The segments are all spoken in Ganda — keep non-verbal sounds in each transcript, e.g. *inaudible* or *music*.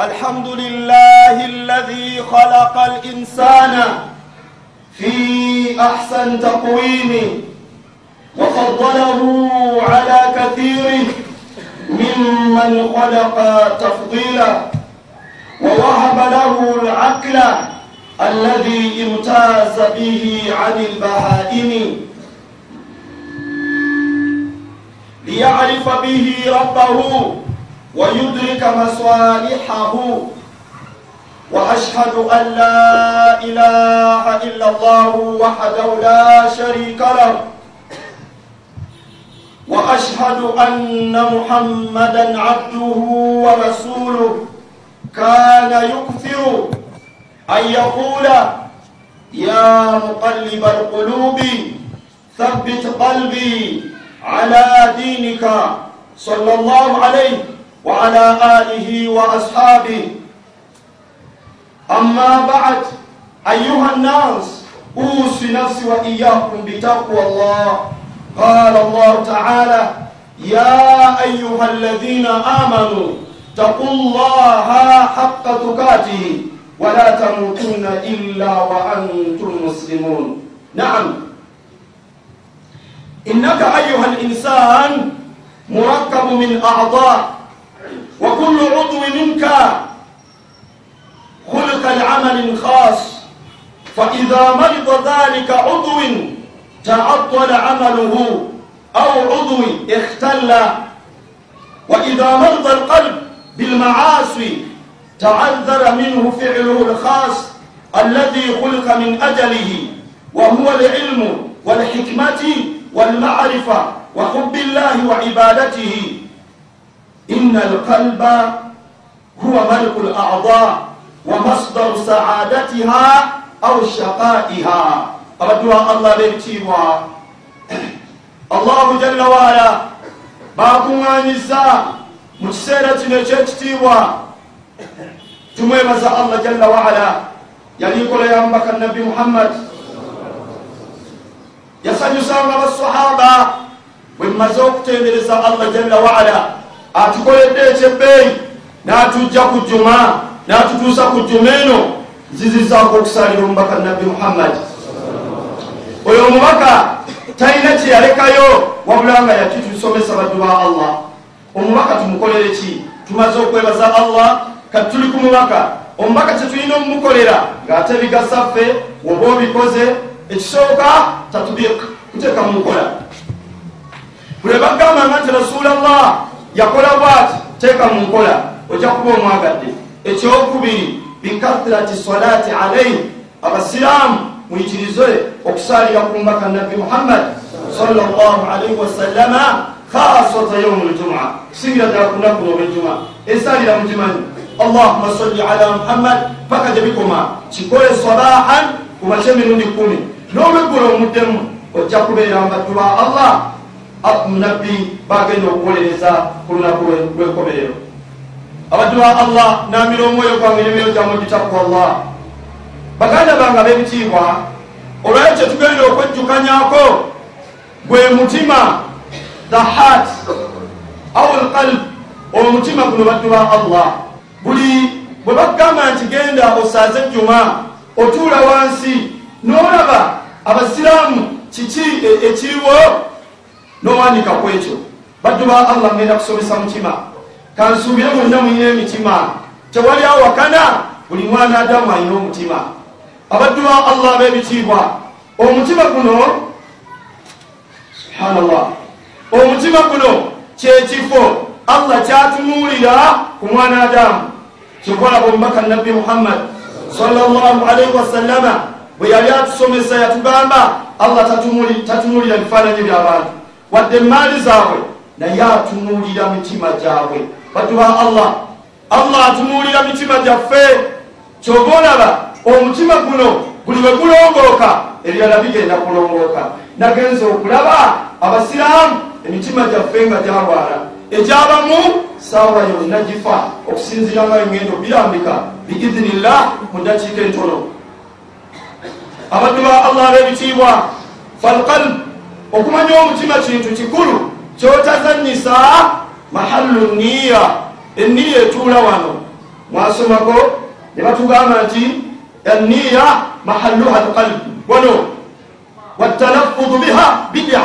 الحمد لله الذي خلق الإنسان في أحسن تقويم وفضله على كثير ممن خلق تفضيلا ووهب له العقل الذي امتاز به عن البهائم ليعرف به ربه ويدرك مصالحه. وأشهد أن لا إله إلا الله وحده لا شريك له. وأشهد أن محمدا عبده ورسوله. كان يكثر أن يقول يا مقلب القلوب ثبت قلبي على دينك. صلى الله عليه. وعلى آله وأصحابه. أما بعد أيها الناس أوصي نفسي وإياكم بتقوى الله. قال الله تعالى يا أيها الذين آمنوا اتقوا الله حق تقاته ولا تموتن إلا وأنتم مسلمون. نعم. إنك أيها الإنسان مركب من أعضاء. منك خلق لعمل خاص فإذا مرض ذلك عضو تعطل عمله أو عضو اختل. وإذا مرض القلب بالمعاصي تعذر منه فعله الخاص الذي خلق من أجله وهو العلم والحكمة والمعرفة وحب الله وعبادته. إن القلب huwa malikul a'dha wa masdaru saadatiha au shaqaiha abaddu ba allah ab'ebitiibwa allahu *clears throat* jalla waala bakuŋŋaanyiza mu kiseera kino ekyekitiibwa tumwebaza allah jalla waala yali nkola ya mubaka nabbi muhammad. Yasanyusanga basahaba bwe mmaze okutendereza allah jalla waala atukoledde ekyebbeeyi n'atujja ku juma n'atutuusa ku juma eno. Nzizizaako okusalira omubaka nabbi muhammad. Oyo omubaka talina kyeyalekayo wabula nga yakitusomesa baddu ba allah. Omubaka tumukolere ki? Tumaze okwebaza allah kati tuli ku mubaka. Omubaka kyetulina omumukolera ng'ate bigasaffe woba obikoze ekisooka tatubik kuteeka mu nkola. Bule bagambanga nti rasulallah yakola bwati teeka mu nkola ojja kuba omwagadde ekyokubiri bikathirati salati alaihi abasiraamu muyitirize okusalira ku mbaka nabbi muhammad salaalaihi wasallama khasata yaumu ljuma kusingira ddala ku lunaku lwolwejuma esalira mugimanyi allahuma salli ala muhammad paka gye bikoma. Kikole sabahan kumakye emirundi kumi n'olweggulo omuddemu ojja kubeera mbaddu ba allah. Nabbi bagenda okuwolereza ku lunaku lwenkomerero abaddu ba allah namira omwoyo gwange nemiro gyamu gitakwa allah. Baganda bange ab'ebitiibwa olwayo kyetugenda okwejjukanyako gwe mutima the heart au lqalb omutima guno baddu ba allah. Buli bwe bagamba nti genda osaaze ejjuma otuula wansi n'olaba abasiraamu kiki ekiriwo? N'owandika ku ekyo. Baddu ba allah ngenda kusomesa mutima kansuubire mwonna mulina emitima tewali awakana buli mwana adamu alina omutima. Abaddu ba allah b'ebitiibwa omutima guno subhanallah omutima guno kyekifo allah kyatunuulira ku mwana adamu. Kyokolaba omubaka nabbi muhammad salaalaihi wasallama bwe yali atusomesa yatugamba allah tatunuulira bifaananyi by'abantu wadde emaali zaabwe naye atunuulira mitima gyabwe baddu ba allah. Allah atunuulira mitima gyaffe. Kyoba olaba omutima guno buli bwe gulongooka ebirala bigenda kulongooka. Nagenza okulaba abasiraamu emitima gyaffe nga gyalwala. Egyabamu saawa yonna gifa. Okusinzira nga engendo birambika biidinillah mu dakiika entono. Abaddu ba allah b'ebitiibwa. Falqalb okumanya omutima kintu kikulu kyotazanyisa mahallu niya eniya etuula wano. Mwasomako ne batugamba nti aniya mahalluha alqalb wano watalaffudu biha bidia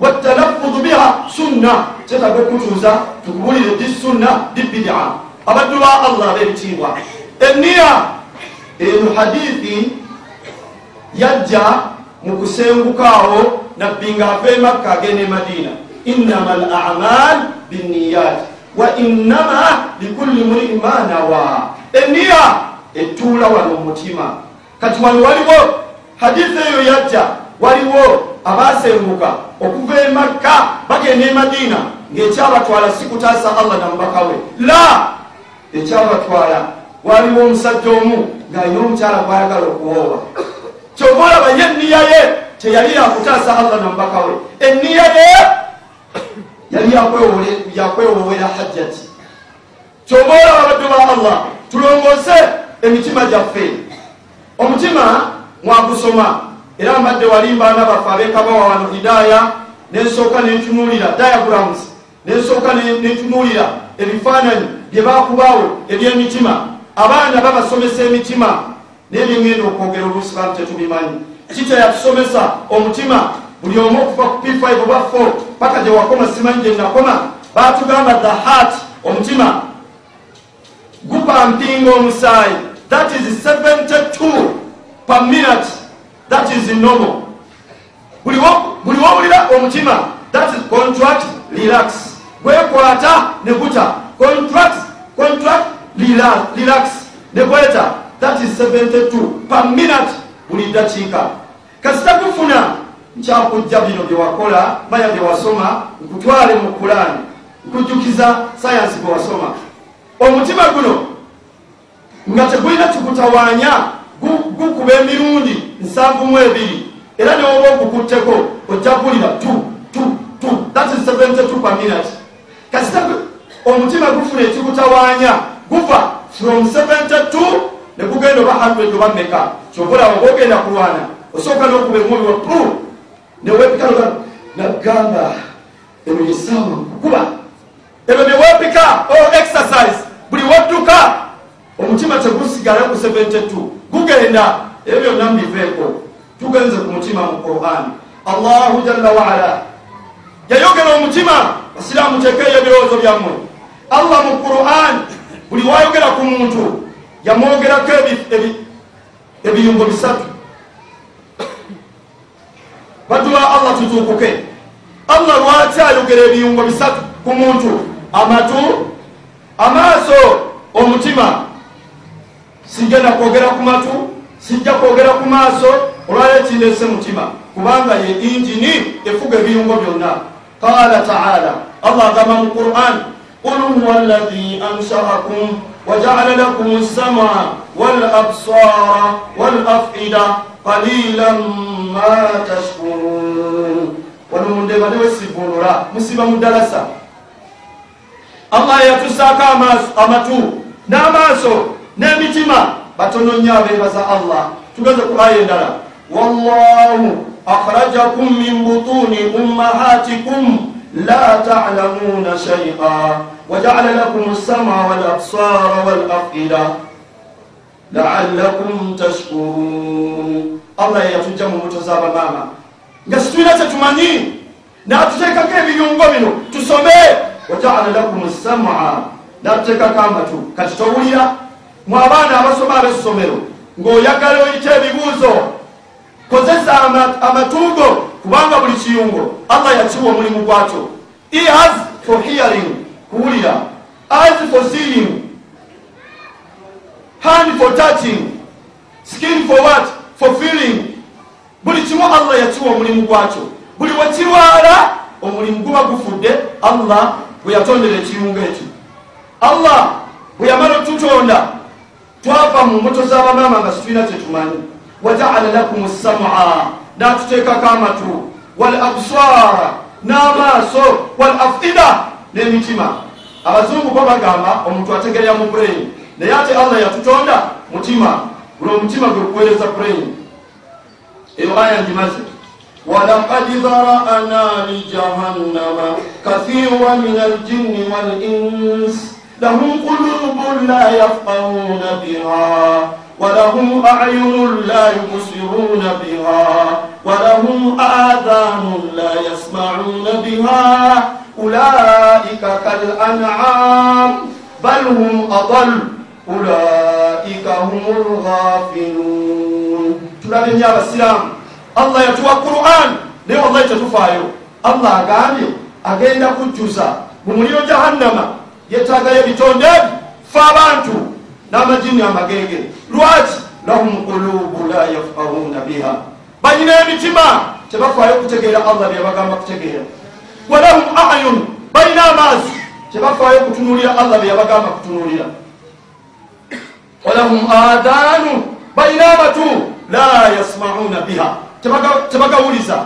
watalaffudu biha sunna. Kyetaga okutuuza tukubulire di sunna di bidia abaddu ba allah bebitiibwa. Eniya eno hadithi yajja mu kusengukaawo nabbi nga ava emakka agenda e madiina innama al amal binniyat wa innama likulli muriin ma nawa eniya etuula wano mutima kati wano waliwo hadithi eyo yajja waliwo abasenguka okuva e makka bagenda e madiina ng'ekyabatwala si kutaasa allah namubaka we la ekyabatwala waliwo omusajja omu ng'alina omukyala gwayagala okuwooba kyova olaba ye eniya ye teyali yakutaasa allah namubaka we eniya ye yali yakwewowera hajjati kyova olaba abaddu ba allah tulongoose emitima gyaffe. Omutima mwagusoma era mbadde walimbaana baffe abekabawa wano hidaya nensooka nentunuulira diagrams nensooka nentunuulira ebifaananyi bye bakubaawo ebyemitima. Abaana babasomesa emitima nebyengenda okwogera oluusi tetubimanyi. Kiteyatusomesa omutima buli omu okuva ku p5 oba 4 paka gye wakoma simanyi gye nakoma batugamba the heart omutima. Gupampinga omusaayi. That is 72 per minute. That is normal. Buli wowulira omutima that is contract relax. Gwekwata ne guta. Contract contract relax. Ne gweta that is 72 per minute. Buli dakiika. Kasitakufuna nkyakujja bino byewakola manya byewasoma nkutwale mu kulani nkujjukiza sayansi bwewasoma omutima guno nga tegulina kikutawaanya gukuba emirundi nsanvu mu ebiri. Era newoba ogukutteko ojja kulira kasita omutima gufuna ekikutawaanya guva from 72 ne gugenda oba 100 oba meka. Kyobulawo oba ogenda kulwana osooka n'okuba emwoyo wa pu newepika nagamba eno yesaawa nkukuba ebyo newepika o exercise. Buli wadduka omutima tegusigala ku 72 gugenda ebyo byonna mubiveeko tugenze ku mutima mu qur'an. Allahu jalla waala yayogera omutima basiraamu tekeeyo ebirowoozo byammwe. Allah mu qur'an buli wayogera ku muntu yamwogerako ebiyungo bisatu baduwa allah tutuukuke allah lwaki ayogera ebiyungo bisatu ku muntu? Amatu amaaso omutima. Sijja nakwogera ku matu sijja kwogera ku maaso olwaleero kindeese mutima. Kubanga ye injini efuga ebiyungo byonna. Qala taala allah agamba mu quran qul huwa allahi anshaakum wajaala lakum lsama walabsara walafida qalilan ma tashkurun wano mundeba newesivunula musiba mudalasa allah yatusaako amatu n'amaaso n'emitima batono nnyo abeebaza allah tugeze ku aya endala wallahu akhrajakum min butuni ummahatikum la talamuuna shaia wajaala lakum lsama walabsara walafida laalakum tashkurun allah yeyatujja mu mbuto z'abamaama nga situlina kyetumanyi n'atuteekako ebiyungo bino tusome wajaala lakum lsama n'atuteekako amatu kati towulira mu abaana abasoma ab'essomero ng'oyagala oyita ebibuuzo kozesa amatugo kubanga buli kiyungo allah yakiwa omulimu gwakyo ears for hearing kuwulira eyes for seeing. Hand for touching. Skin for what? For feeling. Buli kimu allah yakiwa omulimu gwakyo buli wekirwala omulimu guba gufudde allah bwe yatondera ekiyungo ekyo. Allah bwe yamala otutonda twava mu mbuto z'abamaama nga situlina kyetumanyi wajaala lakum sama n'atuteekako amatu. Wal absara n'amaaso. Wal afida n'emitima. Abazungu bo bagamba omuntu ategerera mu brain. Naye ate allah yatutonda mutima. Buli omutima gwe kuweereza brain. Eyo aya ngimaze. Walakad dharana lijahannama kathira min aljinni wal ins. Lahum qulubun la yafqahuna biha walahum ayunun la yubsiruna biha adhanun la yasmauna biha ulaika kal an'am bal hum adal ulaika humul ghafilun tulabe nyo abasiramu allah yatuwa quran naye wallahi tetufaayo allah agambye agenda kujjuza mu muliro jahannama yetagayo ebitonde ebi fe abantu n'amajini amagenge lwaki lahum qulubu la yafqahuna biha balina emitima tebafaayo kutegeera allah byeyabagamba kutegeera. Walahum ayun balina amaazi. Tebafaayo kutunulira allah byeyabagamba kutunulira walahum adanu balina amatu. La yasmauna biha. Tebagawuliza.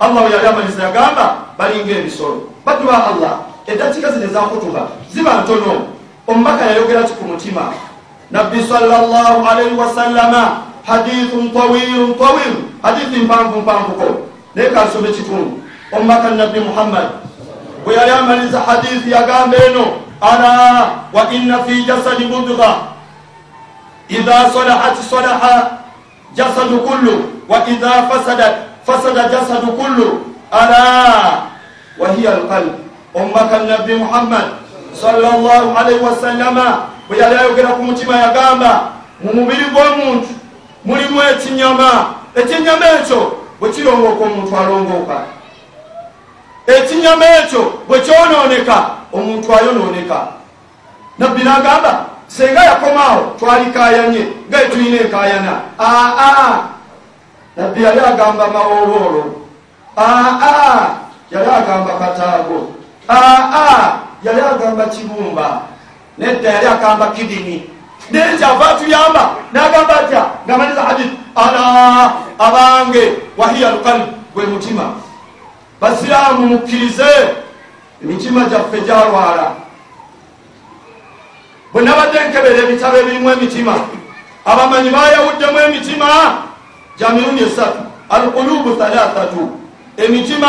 Allah we yali amaliza yagamba balinga ebisolo baddu ba allah eddakiika zino ezakutuba ziba ntono. Omubaka yayogera ki ku mutima? Nabbi salllah alaihi wasallama hadithun tawilun tawil hadithi mpanvu mpanvuko naye kansome kitundu omubaka nabbi muhammad. Bwe yali amaliza hadithi yagamba eno. Ala wa inna fi jasadi mudga idha salahat salaha jasadu kullu. Wa idha fasadat fasada jasadu kullu. Ala wahiya alqalb. Omubaka nabbi muhammad sallallahu alaihi wasallama bwe yali ayogera ku mutima yagamba mu mubiri gw'omuntu mulimu ekinyama. Ekinyama ekyo bwe kirongooka omuntu alongooka. Ekinyama ekyo bwe kyonooneka omuntu ayonooneka. Nabbi nagamba senga yakomaawo twalikayanye nga etulina enkayana aa nabbi yali agamba mawooloolo. Aa yali agamba kataago. Aa yali agamba kibumba. Nedda yali agamba kidini naye kyava atuyamba nagamba atya ngamaliza hadith. Ala abange wahiya alqalb gwe mutima. Basiraamu mukkirize emitima gyaffe gyalwala bwe nabadde nkebera ebitabo ebirimu emitima abamanyi bayawuddemu emitima gya mirundi esatu. Alqulubu thalathatu. Emitima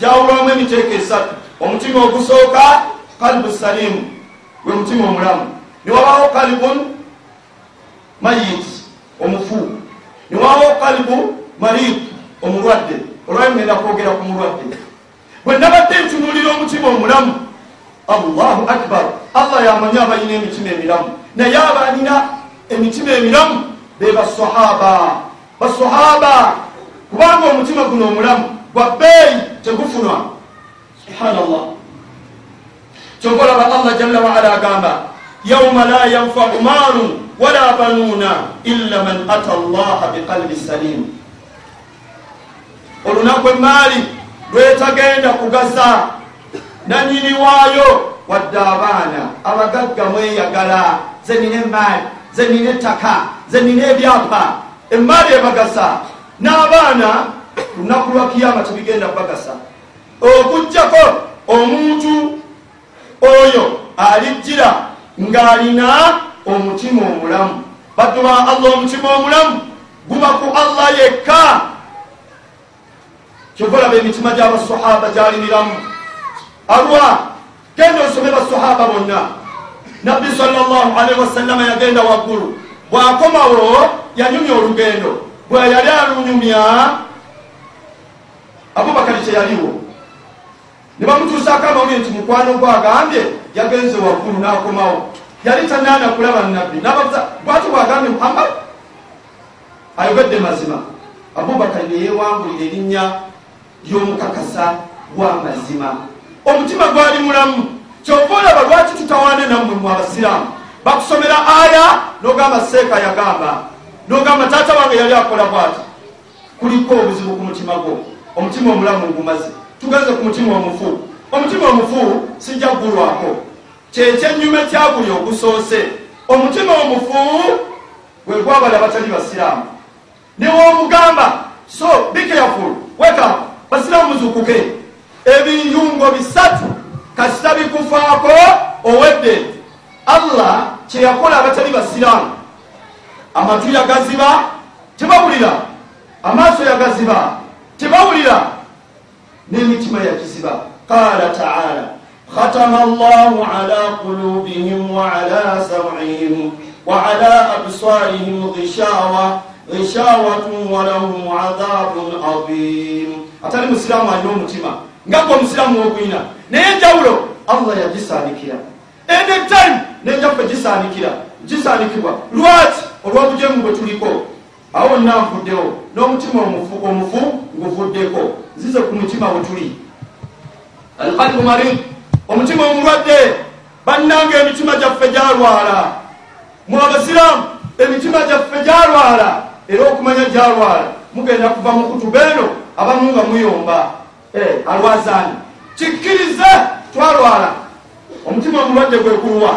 gyawulwamu emiteeka esatu. Omutima ogusooka kalibu salimu. Gwe mutima omulamu niwabawo kalibun mayit omufu. Niwabawo kalibu marid omulwadde. Olwali ngenda kwogera ku mulwadde. Bwe nabadde ntunulira omutima omulamu allahu akbar. Allah yamanyi abalina emitima emiramu. Naye abalina emitima emiramu be basahaba. Basahaba! Kubanga omutima guno omulamu gwa bbeeyi tegufunwa. Subhanallah. Kyova olaba allah jalla waala agamba yauma la yanfau maalun wala banuuna illa man ata allaha biqalbi salimu olunaku emaali lwetagenda kugasa nanyini waayo wadde abaana abagagga mweyagala zenina emaali zenina ettaka zenina ebyapa emaali ebagasa n'abaana lunaku lwa kiyama tebigenda kubagasa okugjako omuntu oyo alijjira ng'alina omutima omulamu. Baddu ba allah omutima omulamu guba ku allah yekka. Kyova olaba emitima gy'abasahaba gyali miramu alwa genda osome basahaba bonna. Nabbi salllahalihi wasallama yagenda waggulu. Bw'akomawo yanyumya olugendo. Bwe yali alunyumya abubakari kyeyaliwo ne bamutuusaako amawulire nti mukwano gwe agambye yagenze waggulu n'akomawo yali tanaana kulaba nabbi nababuza bwati bwagambye muhammad ayogedde mazima. Abubakari neyewangulira erinnya ly'omukakasa w'amazima omutima gwali mulamu. Kyova olaba lwaki tutawaane nammwe mu abasiraamu? Bakusomera aya n'ogamba seeka yagamba n'ogamba taata wange yali akola bwati. Kuliko obuzibu ku mutima gwo. Omutima omulamu ngumaze tugenze ku mutima omufu. Omutima omufu sijja kugulwako kyekyenyuma kyaguli ogusoose. Omutima omufu gwe gwabala batali basiraamu. Niwoomugamba so bikeyaful weka basiraamu muzukuke ebiyungo bisatu kasita bikufaako owedde. Allah kyeyakola abatali basiraamu. Amatu yagaziba tebawulira. Amaaso yagaziba tebawulira. N'emitima yagiziba qala taala ختم الله على قلوبهم وعلى سمعهم وعلى أبصارهم غشاوة غشاوة ولهم عذاب عظيم atali musiraamu alina omutima nga gwe omusiraamu ogwina naye enjawulo allah yagisaanikira enetime nejaffe gisaanikira gisaanikibwa lwaki olw'obujengu bwe tuliko awo nna nvuddewo n'omutima omufu omufu nguvuddeko nzize ku mutima we tuli alqalbu marid omutima omulwadde bannanga emitima gyaffe gyalwala. Mu abasiraamu emitima gyaffe gyalwala era okumanya gyalwala. Mugenda kuva mu kutuba eno abamu nga muyomba. Eh, alwazaani kikkirize twalwala. Omutima omulwadde gwekulwa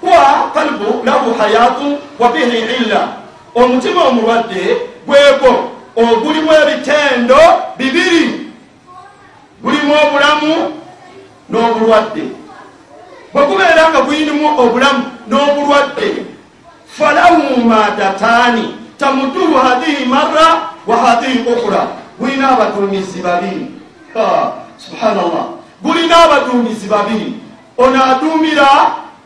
kwa kalbu lahu hayatu wa bihi illa. Omutima omulwadde gwego ogulimu ebitendo bibiri. Gulimu obulamu n'obulwadde. Bwe gubeera nga guyinimu obulamu n'obulwadde falahu madataani tamuduru hadhihi marra wa hadhihi ukhra gulina abaduumizi babiri. Subhanallah. Gulina abaduumizi babiri. Ono aduumira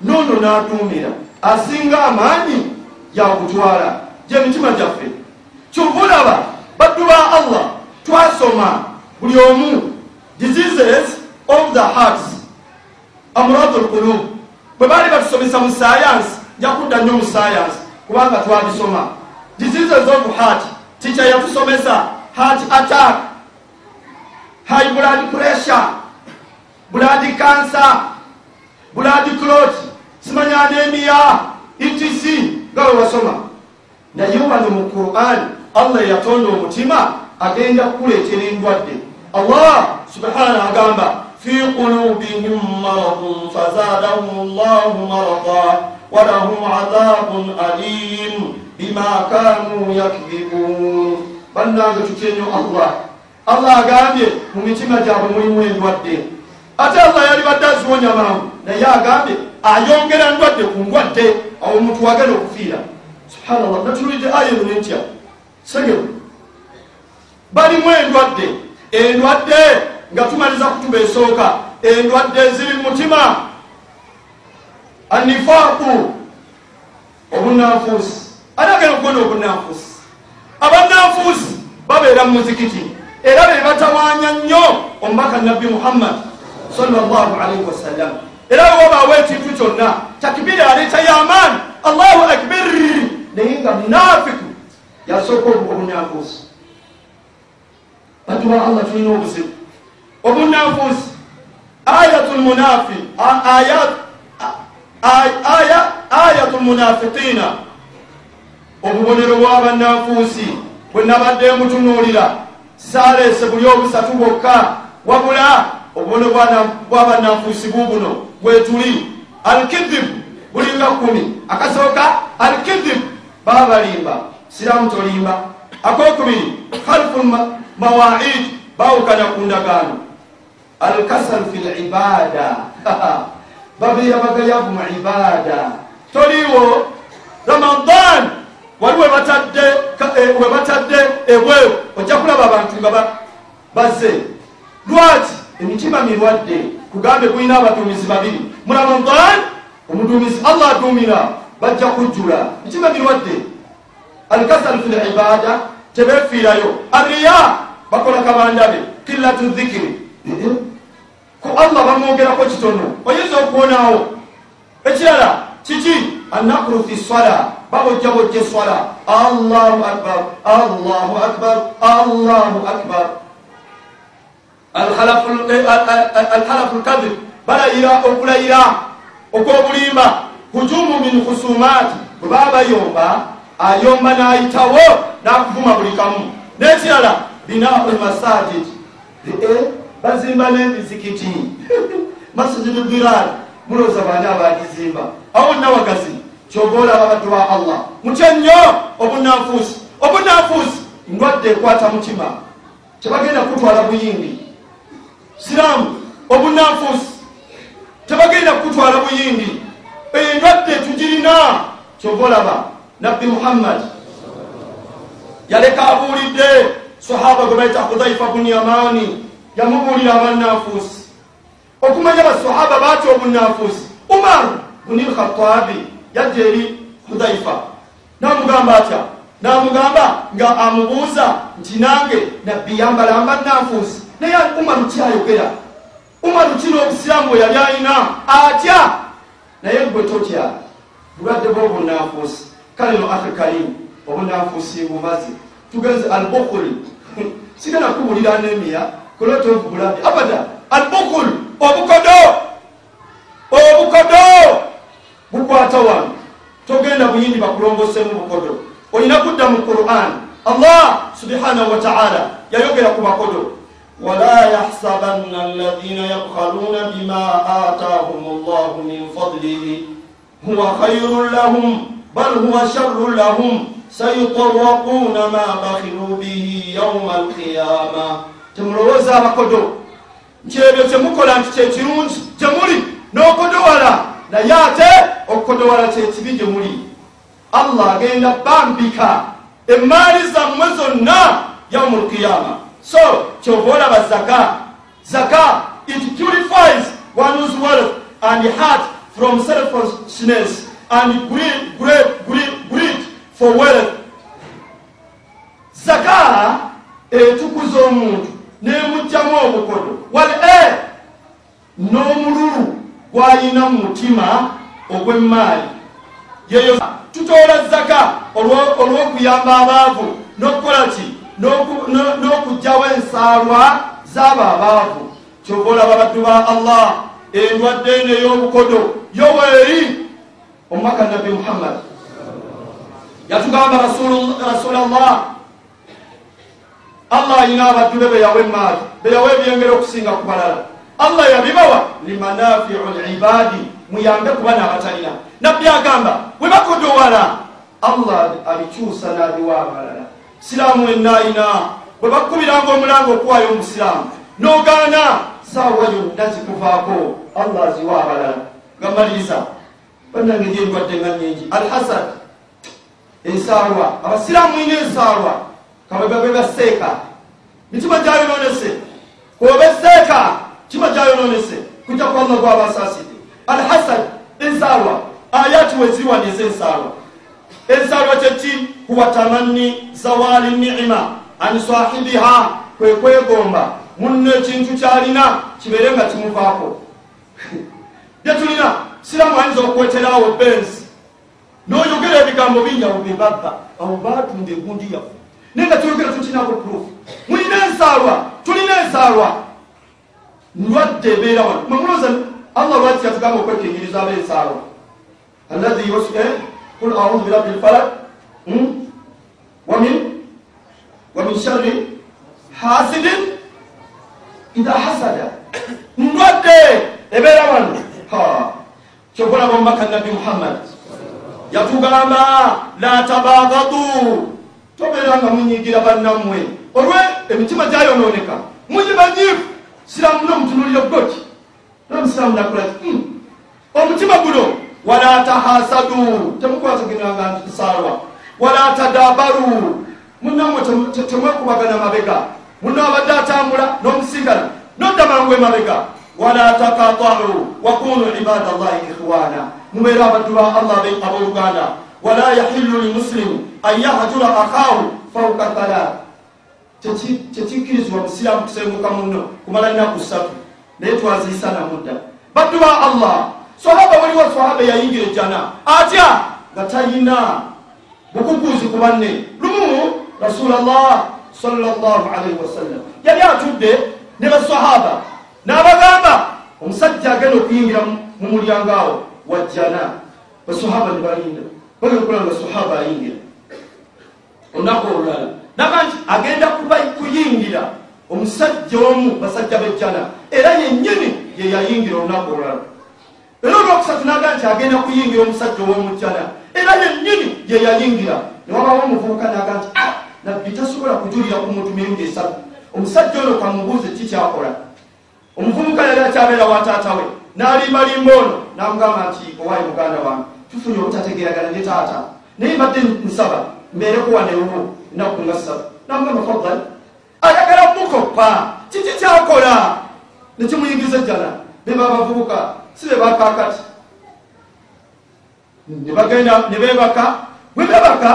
nono n'aduumira. Asinga amaanyi yakutwala gyemitima gyaffe. Kyovulaba baddu ba allah twasoma buli omu diseases of the hearts. Amuradu lkulub bwe baali batusomesa mu sayansi njakudda nnyo mu sayansi kubanga twabisoma diseases of heart. Tica yatusomesa. Heart attack. High blood pressure. Blood cancer. Blood clot. Simanya anemia. Etc. Nga we wasoma. Naye wano mu quran allah yatonda omutima agenda kukuleetera endwadde. Allah subhana agamba fi qulubihim maradun fazadahum llahu marada walahum adhabun alim bima kanu yakdhibun bannange tutyenyo allah allah agambye mu mitima gyabwe mulimu endwadde ate allah yali badde aziwonya mangu naye agambye ayongera ndwadde ku ndwadde awo omuntu wagenda okufiira subhanallah natulidde aya eno nentya segero balimu endwadde endwadde nga tumaliza kutuba esooka endwadde eziri mu mutima. Anifaaku obunanfuusi ani agenda okubona obunanfuusi abannanfuusi babeera mu muzikiti era be batawaanya nnyo omubaka nabbi muhammad sallallahu alaihi wasallam era wobaawo ekintu kyonna takibiri aleeta yamaani allahu akbar. Naye nga munafiku yasooka obunanfuusi bantu ba allah tulina obuzibu obunanfuusi ayatu lmunafi ayatu lmunafiqiina obubonero bw'abannanfuusi bwe nabadde mutunuulira. Saalese buli obusatu bwokka. Wabula obubonero bw'abannanfuusi bubuno bwetuli alkidibu bulinga kumi akasooka alkidibu baba balimba siramu tolimba. Akokubiri khalfu mawaid bawukana ku ndagaano alkasalu fi libada *laughs* babeera bagayavu mu ibada. Toliwo ramadan wali webatadde ebweyo ojja kulaba abantu nga bazze. Lwaki? Emitima mirwadde. Kugambe kulina abaduumizi babiri. Mu ramadan omuduumizi allah aduumira bajja kujjula. Mitima mirwadde. Alkasalu fi libada tebefiirayo ariya bakola kabandabe killatu dhikiri ku allah bamwogerako kitono. Oyinza okuwonawo ekirala kiki? Anakuru fi swala. Babojja bojja eswala. Allahu akbar allahu akbar allahu akbar. Alhalafu lkadhib balayira okulayira okwobulimba. Hujumu min khusumaati bwe baba bayomba ayomba n'ayitawo n'akuvuma buli kamu. N'ekirala binau lmasajid bazimba n'emizikiti. *laughs* Masjidu dirar mulooza baani abagizimba awo nawagazi kyoba olaba baddu ba allah. Mutya nnyo obunanfuusi obunanfuusi ndwadde ekwata mutima. Tebagenda kutwala buyindi siramu obunanfuusi tebagenda kutwala buyindi endwadde tugirina kyoba olaba. Nabbi muhammad yaleka abuulidde sahaba gwe baita hudhaifa bunu yamaani yamubuulira abannanfuusi okumanya basahaba batya obunafuusi umaru buni lkhatabi yajja eri hudhaifa namugamba atya? Namugamba nga amubuuza nti nange nabbi yambalamba nafuusi naye umaru kyayogera umaru kino obusiraamu bwe yali alina? Atya? Naye gwe totya. Bulwadde bwobunafuusi kale no ahi karimu obunafuusi bumazi tugenze albukuli *laughs* sigenda kubulira anemiya of blood abada albukul. Obukodo. Obukodo. Bukwata wano togenda buyindi bakulongosemu bukodo olina kudda mu quran. Allah subhanahu wataala yayogera ku bakodo wala yahsabanna alladhina yabkhaluna bima atahum llahu min fadlihi. Huwa khairun lahum bal huwa sharrun lahum. Sayutaraquna ma bakhilu bihi yauma alqiyama temulowooza abakodo. Nti ebyo kyemukola nti kyekirungi gyemuli n'okodowala naye ate okukodowala kyekibi gye muli. Allah agenda bambika emaali zammwe zonna yaumu lqiyama so kyova olaba zaka. Zaka it purifies one's wealth and heart from selfishness and greed, greed, greed, greed for wealth. Zaka etukuza omuntu nemugjamu obukodo. Wal e n'omululu gwalina mu mutima ogw'emaali yeyo tutoola zaka olw'okuyamba abaavu n'okukola ki? N'okugjawo ensaalwa z'abo abaavu. Kyova olaba baddu ba allah endwadde eno ey'obukodo yoweeri omubaka nabbi muhammad. Yatugamba rasulallah allah alina abaddu be beyawa emaali beyawa ebyengera okusinga ku balala. Allah yabibawa limanafiu libadi muyambe kuba n'abatalina nabbi agamba bwe bakodowala allah abikyusa n'abiwa abalala. Siraamu ennaayina bwe bakubiranga omulango okuwayo omusiraamu. N'ogaana saawa yonna zikuvaako allah aziwa abalala. Ngamaliriza bannange gyendwadde nga nyingi alhasad ensaalwa abasiraamu ina ensaalwa kabegabe baseeka mitima gyayononese kobe seeka kima gyayononese kujja ku allah gwabasaside alhasad ensaalwa ayati weziriwaniza ensaalwa ensaalwa kyeki huwa tamanni zawali niima. An sahibiha kwe kwegomba munno ekintu kyalina kibeere nga kimuvaako byetulina *laughs* siramu ayinza okweterawo bensi noyogera ebigambo bingi abo bebabba abo batunda egundi yaffe naye nga tuyogera tukinako proof. Mulina ensaalwa tulina ensaalwa. Ndwadde ebeera wano. Mwemuloza allah lwaki yatugamba okwekenyeriza ab'ensaalwa? Allahi qul audu birabbi lfalak wamin wamin sharri? Hasidin? Idha hasada. Ndwadde ebeera wano. Kyokolaba omubaka nabbi muhammad. Yatugamba la tabagadu tobeeranga munyigira bannammwe. Olwe emitima gyayononeka munyibanyifu siramu nomutunulira goti nomusiramu nakolaki omutima guno wala tahasadu. Temukwatagiranga nsaalwa wala tadabaru munamwe temwekubagana mabega. Muno abadde atambula n'omusigala nodda mangu emabega wala takatau. Wakunu ibada llahi ikhwana. Mubeera abaddu ba allah abooluganda wala yahillu limuslimu an yahjura akhahu fauka thalat tekikkirizibwa musiraamu kusenguka muno kumala nnaku ssatu naye twaziisa namudda baddu ba allah sahaba waliwo sahaba yayingira ejjana atya nga talina bukukuuzi ku banne lumu rasulllah sallallahu alaihi wasallam. Yali atudde ne basahaba n'abagamba omusajja agenda okuyingira mu mulyango awo wajjana basahaba ne balinda bagenda okulaba nga sahaba ayingira olunaku olulala naga nti agenda kuyingira? Omusajja omu basajja bejjana. Era yennyini ye yayingira olunaku olulala era olwokusatu naga nti agenda kuyingira omusajja ow'omujjana era yennyini ye yayingira. Newabawo omuvubuka naga nti nabbi tasobola kujulira ku muntu mirundi esatu. Omusajja ono kamubuuze kikyakola omuvubuka yali akyabeera wa taata we. N'alimbalimba ono namugamba nti owaayi muganda wange tufunye obutategeragana ne taata naye mbadde nsaba mbeereko wanewo enaku nga ssatu namugamba fadal ayagala mukoppa kiki kyakola nekimuyingiza ejjana beba abavubuka si bebakakati nebagenda nebebaka bwebebaka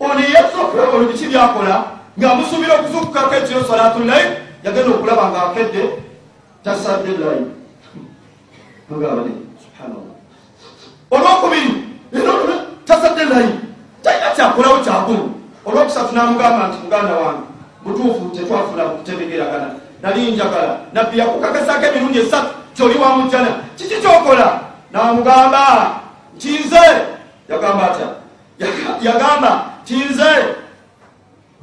ono yeyazza okulaba olwo biki byakola ngaamusuubira okuzukukako ekiro salatulayi yagenda okulaba ngaakedde tasadde layi agabane subhanallah olwokubiri tasadde layi talina kyakolawo kyakulu. Olwokusatu namugamba nti muganda wange butuufu tetwafuna kutebegeragana. Nali njagala. Nabbi yakukakasako emirundi esatu kyoli wamujjana kiki kyokola? Namugamba nkinze. Yagamba atya? Yagamba kinze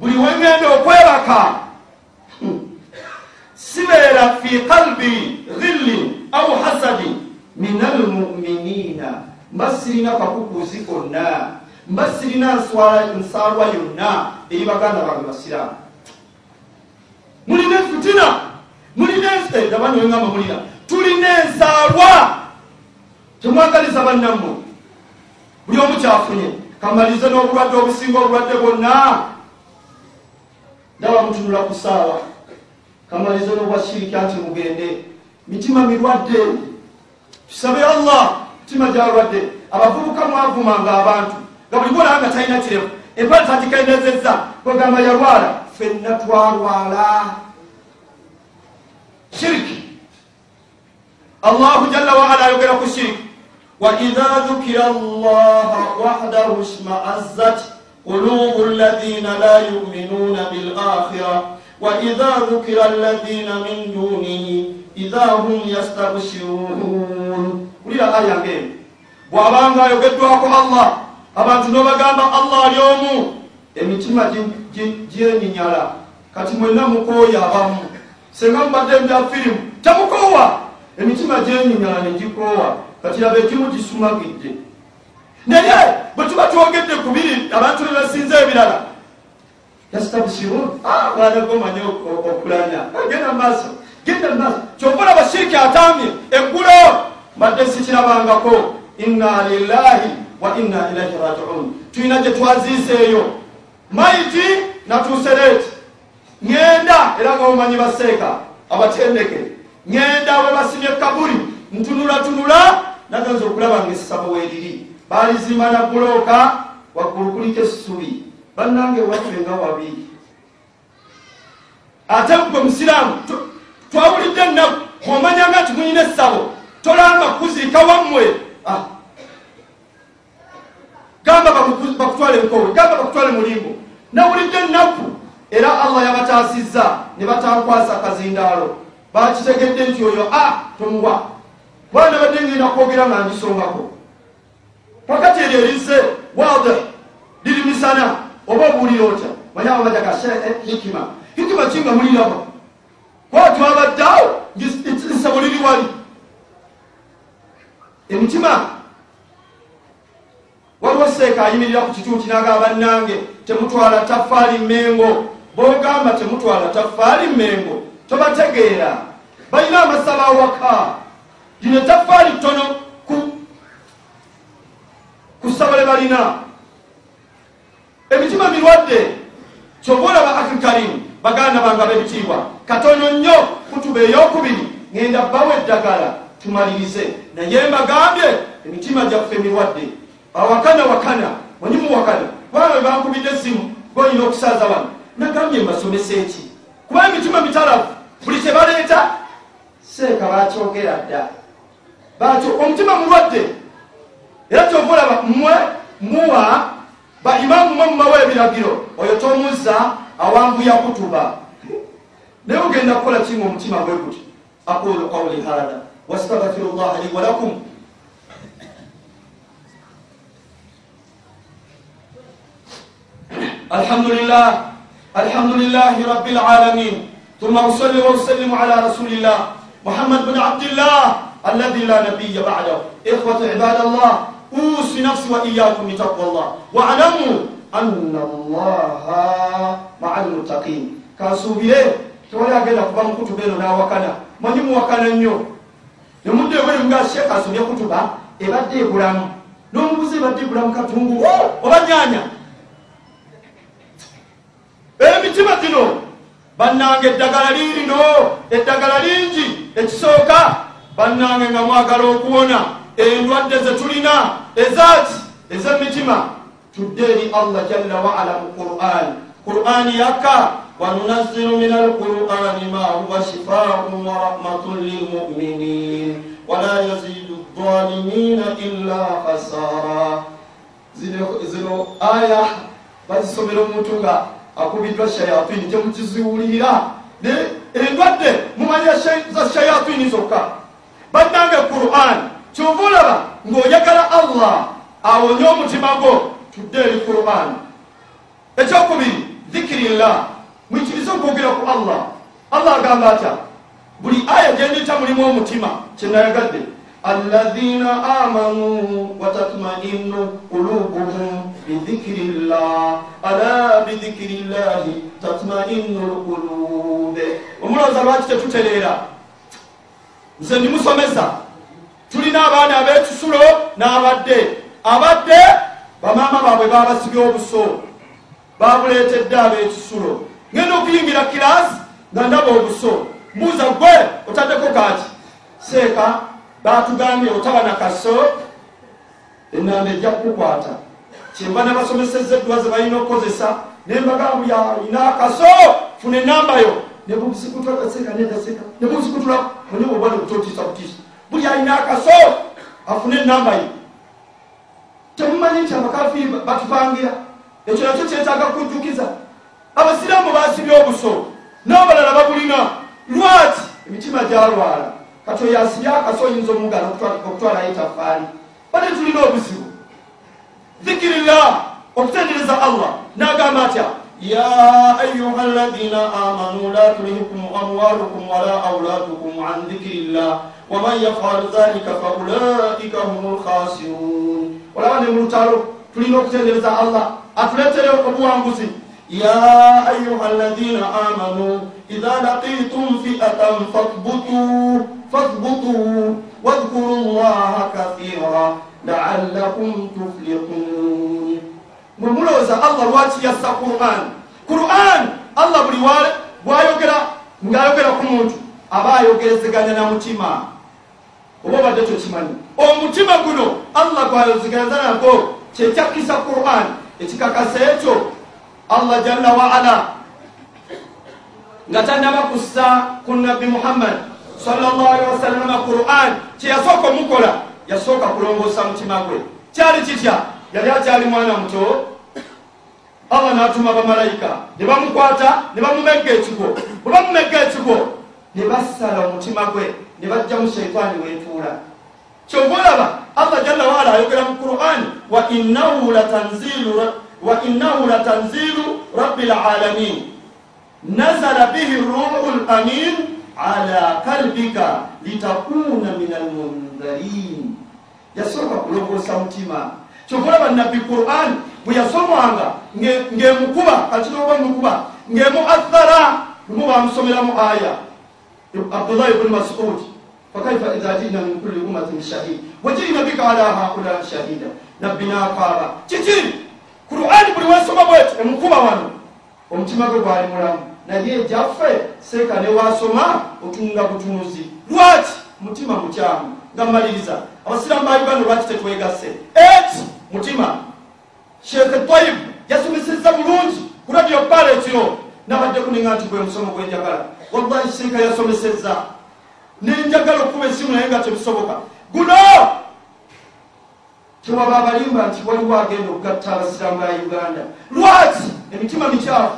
buli wengenda okwebaka. Hmm, sibeera fi qalbi dhilli au hasadi min almuminina mba sirina kakukuzi konna. Mba sirina nsaalwa yonna eri baganda bange basiraamu. Mulina fitina mulina dabaniwengamba mulina. Tulina ensaalwa. Temwagaliza bannammwe. Buli omu kyafunye kamalize n'obulwadde obusinga obulwadde bwonna. Ndaba mutunula ku saawa kamalize n'obwashirika nti mugende. Mitima mirwadde. Tusabe allah mitima gyalwadde abavubuka mwavumanga abantu nga buli gwolaba nga talina kirevu empale tatikainezezza kwegamba yalwala fenna twalwala. Shiriki allahu jalla waala ayogera ku shiriki waidha dhukira allaha wahdahu shmaazzat qulubu alladhina la yuminuna bilakhira waidha dhukira alladhina min dunihi idha hum yastabshirun ulira aya ngeno bwabanga ayogeddwako allah. Abantu nobagamba allah ali omu emitima gyenyinyala kati mwenna mukooya abamu senga mubadde bya firimu temukoowa emitima gyenyinyala negikoowa katirabe ekimu gisumagidde naye bwe tuba twogedde kubiri abantu nebasinza ebirala yastabsirun banagomanyi okulanya genda mumaaso genda mumaaso kyokola bashiriki atambye eggulo mbadde sikirabangako inna lillahi wa inna ilaihi rajiun. Tulina gye twaziiseeyo maiti natuusereeti ŋenda era nga mumanyi baseeka abatendeke. Ŋenda we basimye kabuli. Ntunulatunula naganza okulaba nga essabo weeriri balizimba na bulooka waggulu kuliko essubi. Bannange waffe nga wabi. Ate gwe musiraamu twawulidde ennaku bwomanyanga nti muyina essabo tolamba kuziika wammwe. Ah. gamba bakutwale mukowe gamba bakutwale mulimbo. Nawulidde ennaku era allah yabataasizza ne batankwasa kazindaalo bakitegedde nti oyo a ah, tomuwa. Bwana badde ngenda kwogera nga ndisongako pakati eryo erize wadih liri misana oba obuulira otya? Manyaba bajaga eh, hikima. Hikima kinga muliraba kwatyo abaddeawo nsabo liri wali emitima waliwo seeka ayimirira ku kituuti nagamba bannange temutwala tafaali mengo bogamba temutwala tafaali mengo tobategeera. Balina amasaba awaka. Lino tafaali tono ku ssabale balina. Emitima mirwadde kyova olaba akikarimu baganda bange ab'ebitiibwa. Katono nnyo kutuba eyokubiri ngenda bawa eddagala tumalirize naye mbagambye emitima gyaffe mirwadde. Awakana wakana wanyimu wakana. Kubanga webankubidde esimu goyina okusaaza wano nagambye mbasomesa eki? Kuba emitima mitalafu buli kyebaleeta seeka bakyogera dda. Omutima mulwadde. Era kyova olaba mmwe muwa baimamu mwe mumawa ebiragiro oyo tomuzza awanvuya kutuba. Naye ogenda kukola kinga omutima bwe guti? Aqulu qawli hada واستغفر الله لي ولكم الحمد لله الحمد لله رب العالمين ثم أصلي وأسلم على رسول الله محمد بن عبد الله الذي لا نبي بعده إخوة عباد الله أوصي نفسي وإياكم بتقوى الله واعلموا أن الله مع المتقين كاسوبيه تولا genda kuba mukutu beeno n'awakana. Manyi muwakana nnyo. Nga sheeka asomye kutuba ebadde ebulamu n'omubuzi ebadde ebulamu katungu oba nyanya emitima gino bannanga eddagala liirino eddagala lingi ekisooka bannange nga mwagala okuwona endwadde ze tulina ezaaki ez'emitima tudde eri allah jalla waala mu qur'ani qur'ani yakka wanunazzilu min alqur'ani ma huwa shifaun wa rahmatun lilmuminin wala yazidu dhalimina illa khasara zino aya bazisomera omuntu nga akubiddwa shayatini temukiziwulira endwadde mumanya za shayatini zokka. Bannange quran kyova olaba ng'oyagala allah awonye omutima gwo tudde eri quran. Ekyokubiri dhikirillah mwikirize okwogera ku allah. Allah agamba atya buli aya gyendita mulimu omutima kinayagadde alladhina amanu watatmainu qulubuhum bidhikiri llah ala bidhikiri llahi tatmainu lqulube omulowooza lwaki tetutereera nze ndimusomesa tulina abaana ab'ekisulo n'abadde abadde bamaama baabwe babasibye obuso babuleetedde ab'ekisulo ngenda okuyingira kiraasi nga ndaba obuso mbuuza gwe otaddeko kaki seeka batugambye otaba na kaso enamba ejja kukukwata. Kyemba nabasomeseza eddwa ze balina okukozesa nembagambye alina akaso funa enambayo nebusikutula mwenye bwobwana obutotiisa butiisa. Buli alina akaso afune enamba ye. Temumanyi nti abakafiiri batupangira ekyo nakyo kyetaaga kujjukiza. Abasiraamu basibye obuso n'abalala babulina. Lwaki? Emitima gyalwala kati oyo asibye akaso oyinza omugala okutwalayo etafaali bade tulina obuzibu dhikirillah okutendereza allah n'agamba atya ya ayuha alladhina amanu la tulhikum amwalukum wala auladukum an dhikirillah waman yafalu dhalika faulaika hum lkhasirun olaba ne mulutalo tulina okutendereza allah. Atuletere obuwanguzi ayuha alladhina amanu idha laqitum fi'atan fathbutu fathbutu wadhkuru llaha kathira laallakum tuflihun mwe mulowooza allah lwaki yassa quran? Quran allah buli bwayogera ng'ayogera ku muntu aba ayogerezeganya na mutima. Oba obadde tokimanyi? Omutima guno allah gwayozeganyaza nago kyekyakisa quran ekikakasa ekyo allah jalla waala nga tanaba kussa ku nabbi muhammad salllahalihi wasallama quran. Kyeyasooka omukola yasooka kulongoosa mutima gwe kyali kitya yali akyali mwana muto allah n'atuma bamalayika ne bamukwata ne bamumegga ekigo bwe bamumegga ekigo ne bassala omutima gwe ne bajjamu sheitaani weetuula kyova olaba allah jalla waala ayogera mu qur'ani wa innahu latanzilu rabbi lalamin nazala bihi ruhu lamin ala kalbika litakuna min almundharin yasooka kulongoosa mutima. Kyokulaba nabbi quran bwe yasomwanga ng'emukuba katinoba mukuba ng'emuathara lumu bamusomeramu aya. Abdullah ibni masud fakaifa idha jina min kulli ummatin shahid. Wajina bika ala haula shahida. Nabbi nakaaba kiki qurani buli wesoma bweti emukuba wano. Omutima gwe gwali mulamu. Naye gyaffe seeka ne wasoma otunga butunuzi. Lwaki? Mutima mukyamu. Nga maliriza abasiraamu ba uganda lwaki tetwegasse? Eti! Mutima. Sheekhe twayibu yasomeseza bulungi ku radio pala ekiro nabadde kuninga nti gwe musomo gwenjagala wallahi sheeka yasomeseza nenjagala okuba esimu naye nga tebisoboka guno tewaba abalimba nti waliwo agenda okugatta abasiraamu ba uganda. Lwaki? Emitima mikyafu.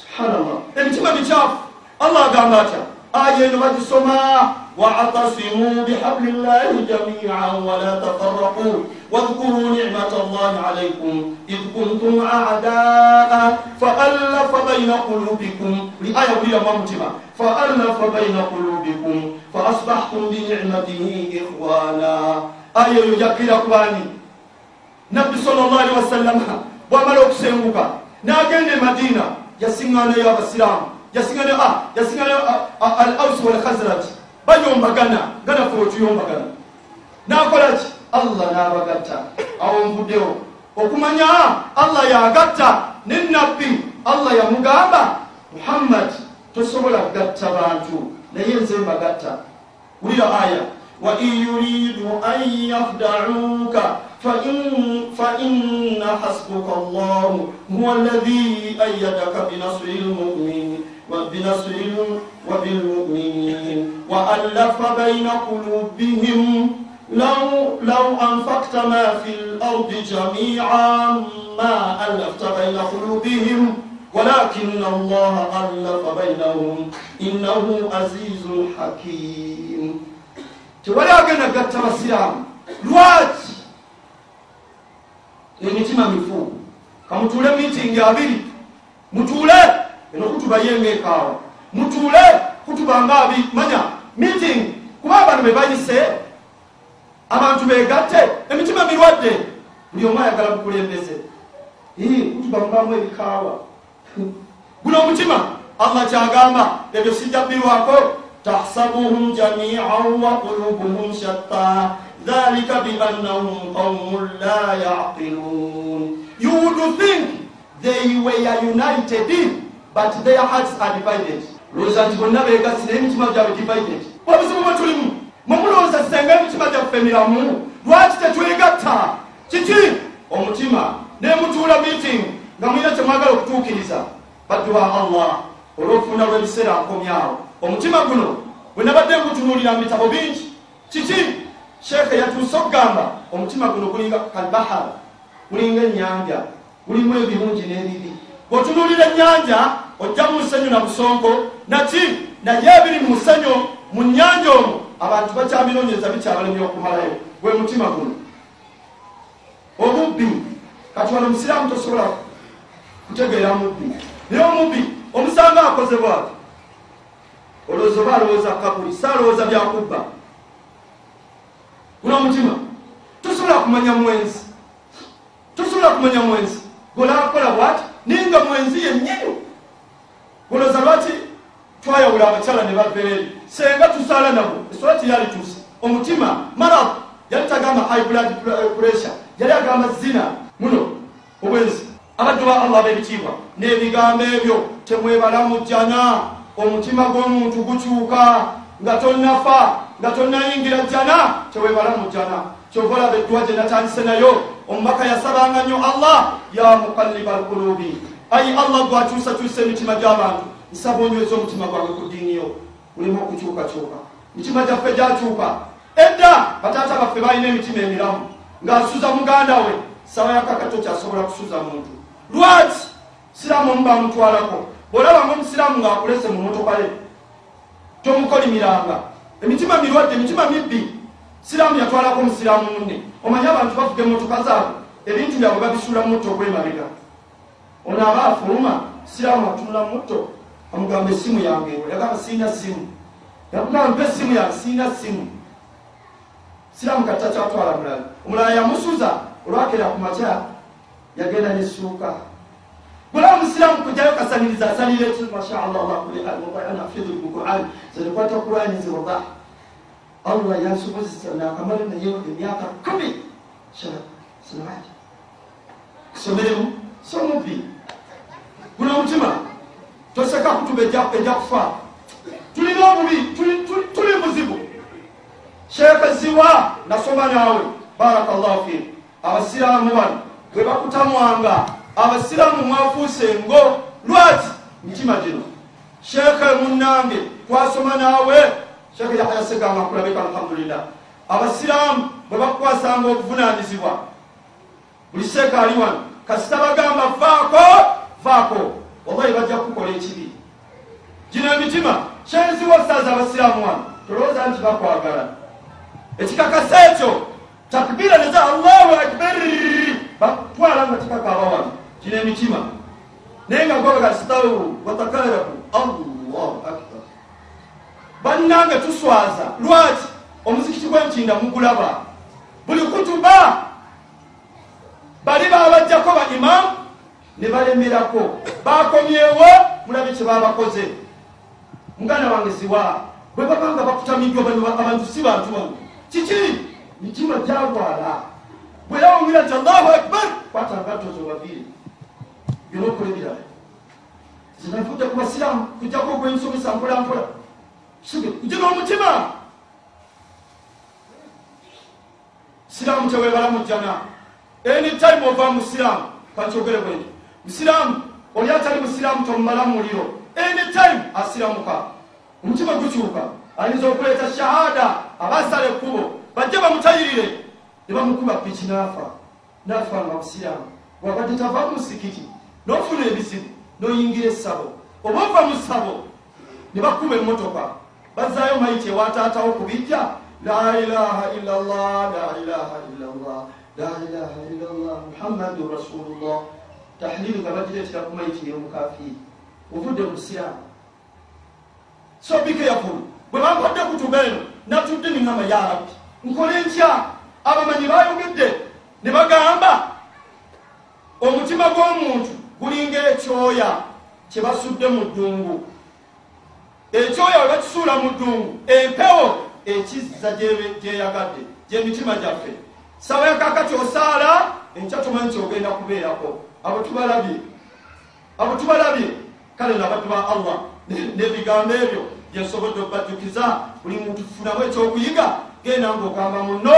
Subhanallah. Emitima mikyafu. Allah agamba atya? Aya eno bagisoma واعتصموا بحبل الله جميعا ولا تفرقوا واذكروا نعمة الله عليكم إذ كنتم أعداء فألف بين قلوبكم لآية بيا ممتمة فألف بين قلوبكم فأصبحتم بنعمته إخوانا aya eyo jakkira kubaani nabbi salllahalihi wasallama bwamala okusenguka n'agenda e madiina yasiŋŋanayo abasiraamu yasiŋŋanayo ah, ah, ah, al aus walkhazraji bayombagana nga naffe otuyombagana nakolaki allah n'abagatta. Awo nvuddewo okumanya allah yagatta ne nabbi allah yamugamba muhammadi tosobola kugatta bantu naye nze mbagatta. Wulira aya. وإن يريدوا أن يخدعوك فإن, فإن حسبك الله هو الذي أيدك بنصر المؤمن وبنصر وبالمؤمنين. وألف بين قلوبهم لو لو أنفقت ما في الأرض جميعا ما ألفت بين قلوبهم ولكن الله ألف بينهم إنه عزيز حكيم. tewali agenda gatta basiraamu lwaki emitima mifu kamutuule mitingi abiri. Mutuule! Eno kutubayenga ekaawa mutuule kutubanga abiri manya mitingi. Kuba abantu bebayise abantu begatte emitima mirwadde. Buli omu ayagala bukulembeze kutubambamu ebikaawa. *laughs* Guno omutima allah kyagamba ebyo sijja bbirwako jamian wa qulubuhum shatta dhalika biannahum qaumun la yaqilun you would think they were united but their hearts are divided. Lowooza nti bonna begasi naye emitima gyabwe divided. Obuzibu bwe tulimu mwemulowooza senga emitima gyaffe miramu lwaki tetwegatta? Kiki? Omutima nemutuula meeting nga mulina kyemwagala okutuukiriza. Badduwa allah olwokufuna lw'ebiseera akomyawo omutima guno bwe nabadde ngutunuulira mu bitabo bingi. Kiki? Sheekhe yatuuse okugamba omutima guno gulinga kalbahara gulinga ennyanja gulimu ebirungi n'ebibi. Bw'otunuulira ennyanja ojja mu nsenyu na busonko naki? Naye ebiri mu nsenyu mu nnyanja omwo abantu bakyabinoonyeza bikyabalemye okumalayo gwe mutima guno. Omubbi kati wano musiraamu tosobola kutegeera mubbi. Naye omubbi omusanga akozebwa olowooza oba alowooza kabuli saalowooza byakubba. Guno omutima tosobola kumanya mwenzi. Tosobola kumanya mwenzi. Golaakola bwati ninga mwenzi yennyini. Golooza lwaki twayawula abakyala ne baveeri senga tusaala nabo eswati yali tusi omutima marad yali tagamba high blood pressure yali agamba zina muno obwenzi. Abaddu ba allah b'ebitiibwa n'ebigambo ebyo temwebalamujjana omutima gw'omuntu gukyuka nga tonnafa nga tonnayingira jjana tewebalamujjana kyova olaba edduwa gye natandise nayo omubaka yasabanga nnyo allah ya mukalliba alkulubi ayi allah gwakyusakyusa emitima gy'abantu nsaba onyweza omutima gwabwe ku ddiiniyo mulimu okukyukakyuka mitima gyaffe gyakyuka. Edda bataata baffe balina emitima emiramu ng'asuza muganda we sawa yakakato kyasobola kusuza muntu. Lwaki siraamu omu bamutwalako bw'olabanga omusiraamu ng'akulese mu motoka ye tomukolimiranga emitima mirwadde emitima mibbi. Siraamu yatwalako omusiraamu munne. Omanye abantu bavuga emotoka zaabwe ebintu byabwe babisuula mu mutto okwemabega ono aba afuluma siraamu atunula mu mutto amugamba esimu yange ewo yagamba siina simu yakugamba mpa esimu yange siina simu siraamu katakyatwala mulala. Omulala yamusuza olwakera ku makya yagenda nesuuka bwolaba musiraamu kujjayo kasaniriza asalira eki mashallah alafidhu lquran zenekwata qurani nziroba allah yansobozesa nakamala naye emyaka kumi sinaji kusomeremu somubbi guno omutima toseka kutuba ejja kufa tulina obubi tuli muzibu sheekhe ziwa nasoma naawe baraka llahu fik abasiraamu bano bwe bakutamwanga abasiraamu mwafuuse ngo lwaki? Mitima gino sheekhe munange twasoma naawe. Sheekhe yahya seganga kulabika alhamdulillah. Abasiraamu bwe bakukwasanga obuvunanyizibwa buli sheekhe ali wano kasita bagamba vaako vaako. Wallahi bajja kukola ekibi. Gino emitima kyenziwosaaza abasiraamu wano? Tolowooza nti bakwagala. Ekikakasa ekyo takbira neza allahu akbar. Batwala nga tikakaba wano gino emitima naye nga gwabaga stawu watakarabu allahu akbar. Bannange tuswaza lwaki? Omuzikiti gwenkinda mugulaba. Buli kutuba bali babajjako ba imamu ne balemerako. Bakomyewo mulabe kye babakoze. Muganda wange siwa bwe babanga bakutamiddwa abantu si bantu bano kiki? Mitima gyagwala bwe yawulira nti allahu akbar kwata ngatozo wavire byonokole birala zinavudde ku basiramu kujjako ogwensomesa mpolampola sige njina omutima siraamu tewebala mujjana anytime ova musiraamu kankyogere bwenti musiraamu oli atali musiraamu tomumala muliro anytime asiramuka omutima gukyuka ayinza okuleeta shahada abasala ekkubo bajje bamutayirire ne bamukuba piki naafa naafa nga musiraamu wabadde tava musikiti nofuna ebizibu noyingira essabo. Oba ova mu ssabo ne bakuba emmotoka. Bazaayo mayiti ewataatawo kubijja la ilaha illa llah la ilaha illa llah la ilaha illa llah muhammadu rasulullah. Tahlili nga bagireetera ku mayiti yomukafiri ovudde musiraamu so bikeyafulu bwe bampadde kutuba eno natudde niŋama ya rabbi. Nkole ntya? Abamanyi bayogedde ne bagamba omutima gw'omuntu gulinga ekyoya kye basudde mu ddungu. Ekyoya we bakisuula mu ddungu empewo ekizza gyeyagadde gyemitima gyaffe. Saba yakakati osaala enkya tumanyi kyogenda kubeerako. Abo tubalabye abo tubalabye kale nabaddu ba allah nebigambo ebyo byensobodde okubajjukiza buli muntu tufunamu ekyokuyiga genda ngaogamba muno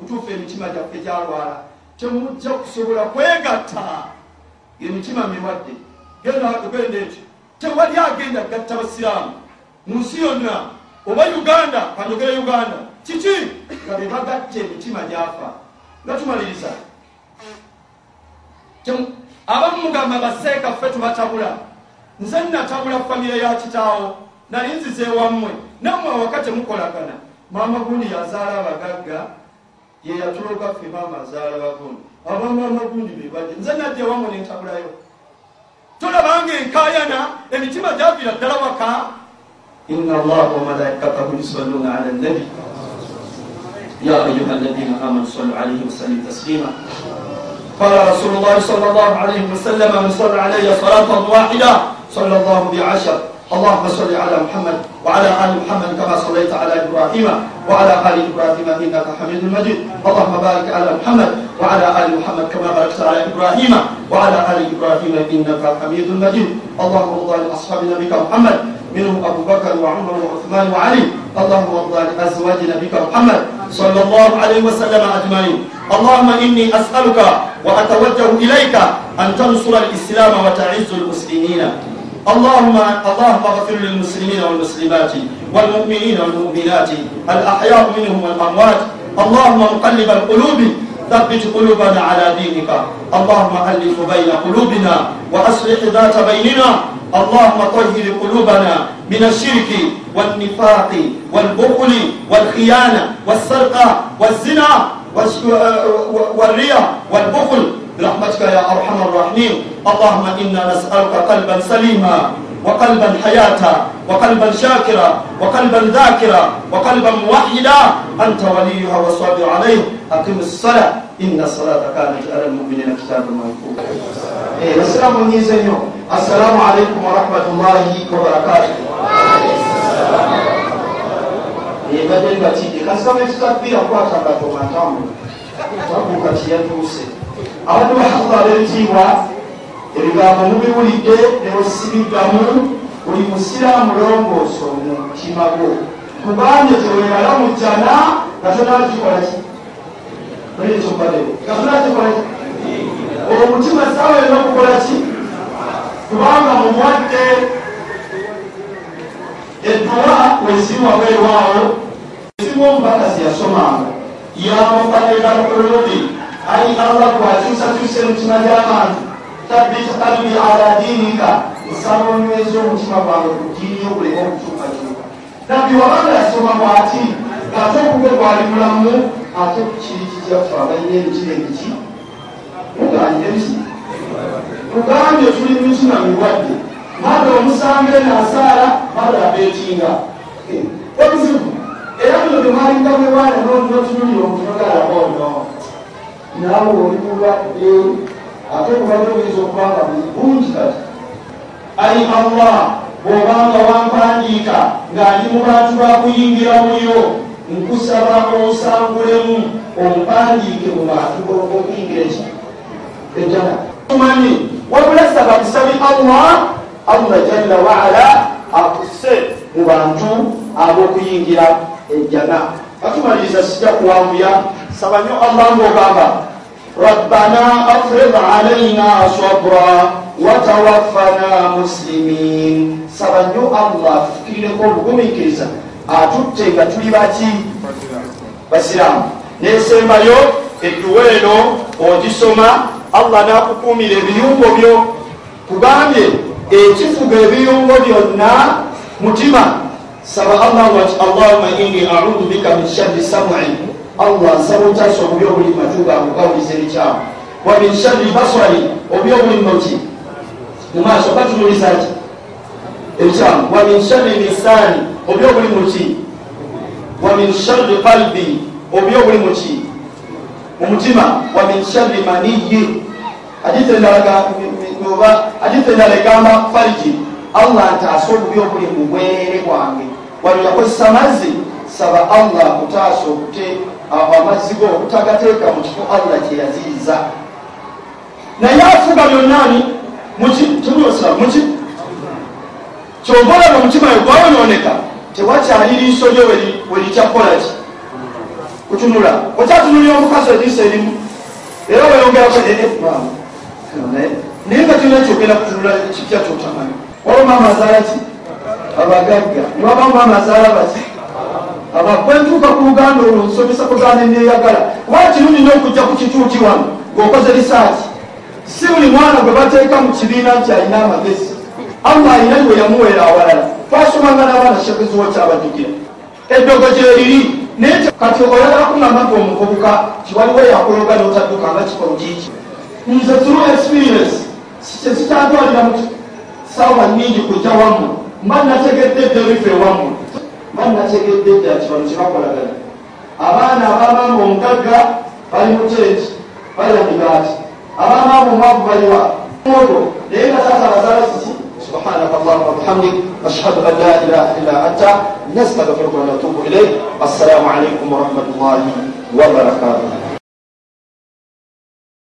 mutuufu emitima gyaffe gyalwala. Temujja kusobola kwegatta emitima mirwadde genda ekyo. Tewali agenda gatta basiraamu. Mu nsi yonna oba uganda kanjogere uganda. Kiki? Nga bebagatta emitima gyafa. Nga tumaliriza. Abamu mugamba baseeka ffe tubatabula. Nze natabula famire ya kitaawo. Nali nzize wammwe. Nammwe awaka temukolagana maama gundi yazaala abagagga ye yatuloga ffe maama azaala bagundi abaana abagundi bebajja nze najja ewamu nentabulayo tolabanga enkayana emitima gyavira ddala waka. Ina allaha wamalaikatahu yusalluna ala nabi. Ya ayuha alladina amanu sallu alaihi wasallim taslima. قال رسول الله صلى الله عليه وسلم من صلى علي صلاة واحدة صلى الله بعشر اللهم صل على محمد وعلى ال محمد كما صليت على ابراهيم وعلى ال ابراهيم انك حميد مجيد اللهم بارك على محمد وعلى ال محمد كما باركت على ابراهيم وعلى ال ابراهيم انك حميد مجيد اللهم ارض عن اصحاب نبيك محمد منهم ابو بكر وعمر وعثمان وعلي اللهم ارض عن ازواج نبيك محمد صلى الله عليه وسلم اجمعين اللهم اني اسالك واتوجه اليك ان تنصر الاسلام وتعز المسلمين اللهم اللهم اغفر للمسلمين والمسلمات والمؤمنين والمؤمنات الأحياء منهم والأموات اللهم مقلب القلوب ثبت قلوبنا على دينك اللهم ألف بين قلوبنا وأصلح ذات بيننا اللهم طهر قلوبنا من الشرك والنفاق والبخل والخيانة والسرقة والزنا والرياء والبخل برحمتك يا أرحم الراحمين. اللهم إنا نسألك قلبا سليما وقلبا حياتا وقلبا شاكرا وقلبا ذاكرا وقلبا موحدا. أنت وليها والصابر عليه أقم الصلاة. إن الصلاة كانت على المؤمنين كتابا موقوتا basiraamu nyiza nnyo assalaamu alaikum warahmatullahi wabarakatuh ebadde nga kidde kasitama ekikabira kukwata nga tomantambula wabuuka kiyatuuse ba allah ab'ebitiibwa ebigambo mubiwulidde nebosibiddamu buli musiraamu longoosa omutima gwo. Kubanje tewebala ki? Ekyobaleo gatonakikola ki? Omutima sawena okukola ki? Kubanga mumwadde edduwa wesiwa weerwawo esimu omubakasi yasomanga. Yamukalekakulubi ayi allah gwakyusakyusa emitima gy'abantu tabbit kalbi ala diinika nsaba onyweza omutima gwange ku diini yokuleka okukyukakyuka nabbi wabanga yasoma bwati ngaate okugwe gwali mulamu. Ate kiri kikyaffe abalina emitima emiki muganje biki muganje tuli mitima mirwadde mada omusambe nasaala mada abetinga obuzibu era bino bemwalinga bwebaana notunulira omutogala ono naawe oli mulwadde ate kubadde oyinza okubanga bungi kati. Ai allah bw'obanga wampandiika ng'ali mu bantu bakuyingira muliro nkusaba onsangulemu ompandiike mu bantu okuyingira eki ejjana tumanyi wabula saba tusabi allah allah jalla waala akuse mu bantu ab'okuyingira. Ejjana atumaliriza sijja kuwambuya saba nnyo allah ngaogamba rabbana afrid alaina sabra watawaffana muslimin saba nnyo allah tufukirireko obugumiikiriza atutte nga tuli baki basiraamu nesembayo edduwa eno ogisoma allah nakukumira ebiyungo byo tugambye ekifuga ebiyungo byonna mutima saba allah allahuma inni audu bika min sharri samui allah nsaba okyasa obubi obuli matu gange gawuliza ebikyamu wa min sharri basari obubi obuli muki mu maaso katululizaki ebikyamu wa min sharri lisani obubi obuli muki wa min sharri qalbi obubi obuli muki mu mutima wa min sharri maniyi. Haditha endala egamba fariji. Allah ntaasa obubi obuli mu bwere bwange wano yakozesa mazzi saba allah kutaasa okute amazzi go okutagateeka mu kifo allah kyeyaziriza naye afuga byonnaani muki kyova olaba omutima we gwawononeka tewakyali liiso lyo welikyakolaki kutunula. Okyatunulira omukazi eriiso erimu. Era weyongerako naye nga tulina kyogenda kutunula kipya kyotamanyi. Waba maama azaala ki? Abagagga. Niwaba maama azaala bati abakwentuuka ku luganda olwo nsomesa kuganda neyagala kuba kirungi n'okujja ku kituuki wano ng'okoze risaaki si buli mwana gwe bateeka mu kibiina nti alina amagezi. Allah alina gwe yamuweera awalala. Twasomanga n'abaana shekeziwo kyabajjukira eddogo gyeriri naye kati oyagala kuŋamba nti omuvubuka kiwaliwo yakuyoga n'otadduka nga kikolo kiiki nze through experience kyekitandwalira mu saawa nyingi kujja wammwe. Mba nategedde dde bife wammwe banategedde dda nti bano tebakolagana abaana abamaama omugagga bali mu tenti balya mibaati abamaama omwavu baliwa moto naye nga taata abazaala kiki سبحانك اللهم وبحمدك أشهد أن لا إله إلا أنت نستغفرك ونتوب إليك السلام عليكم ورحمة الله وبركاته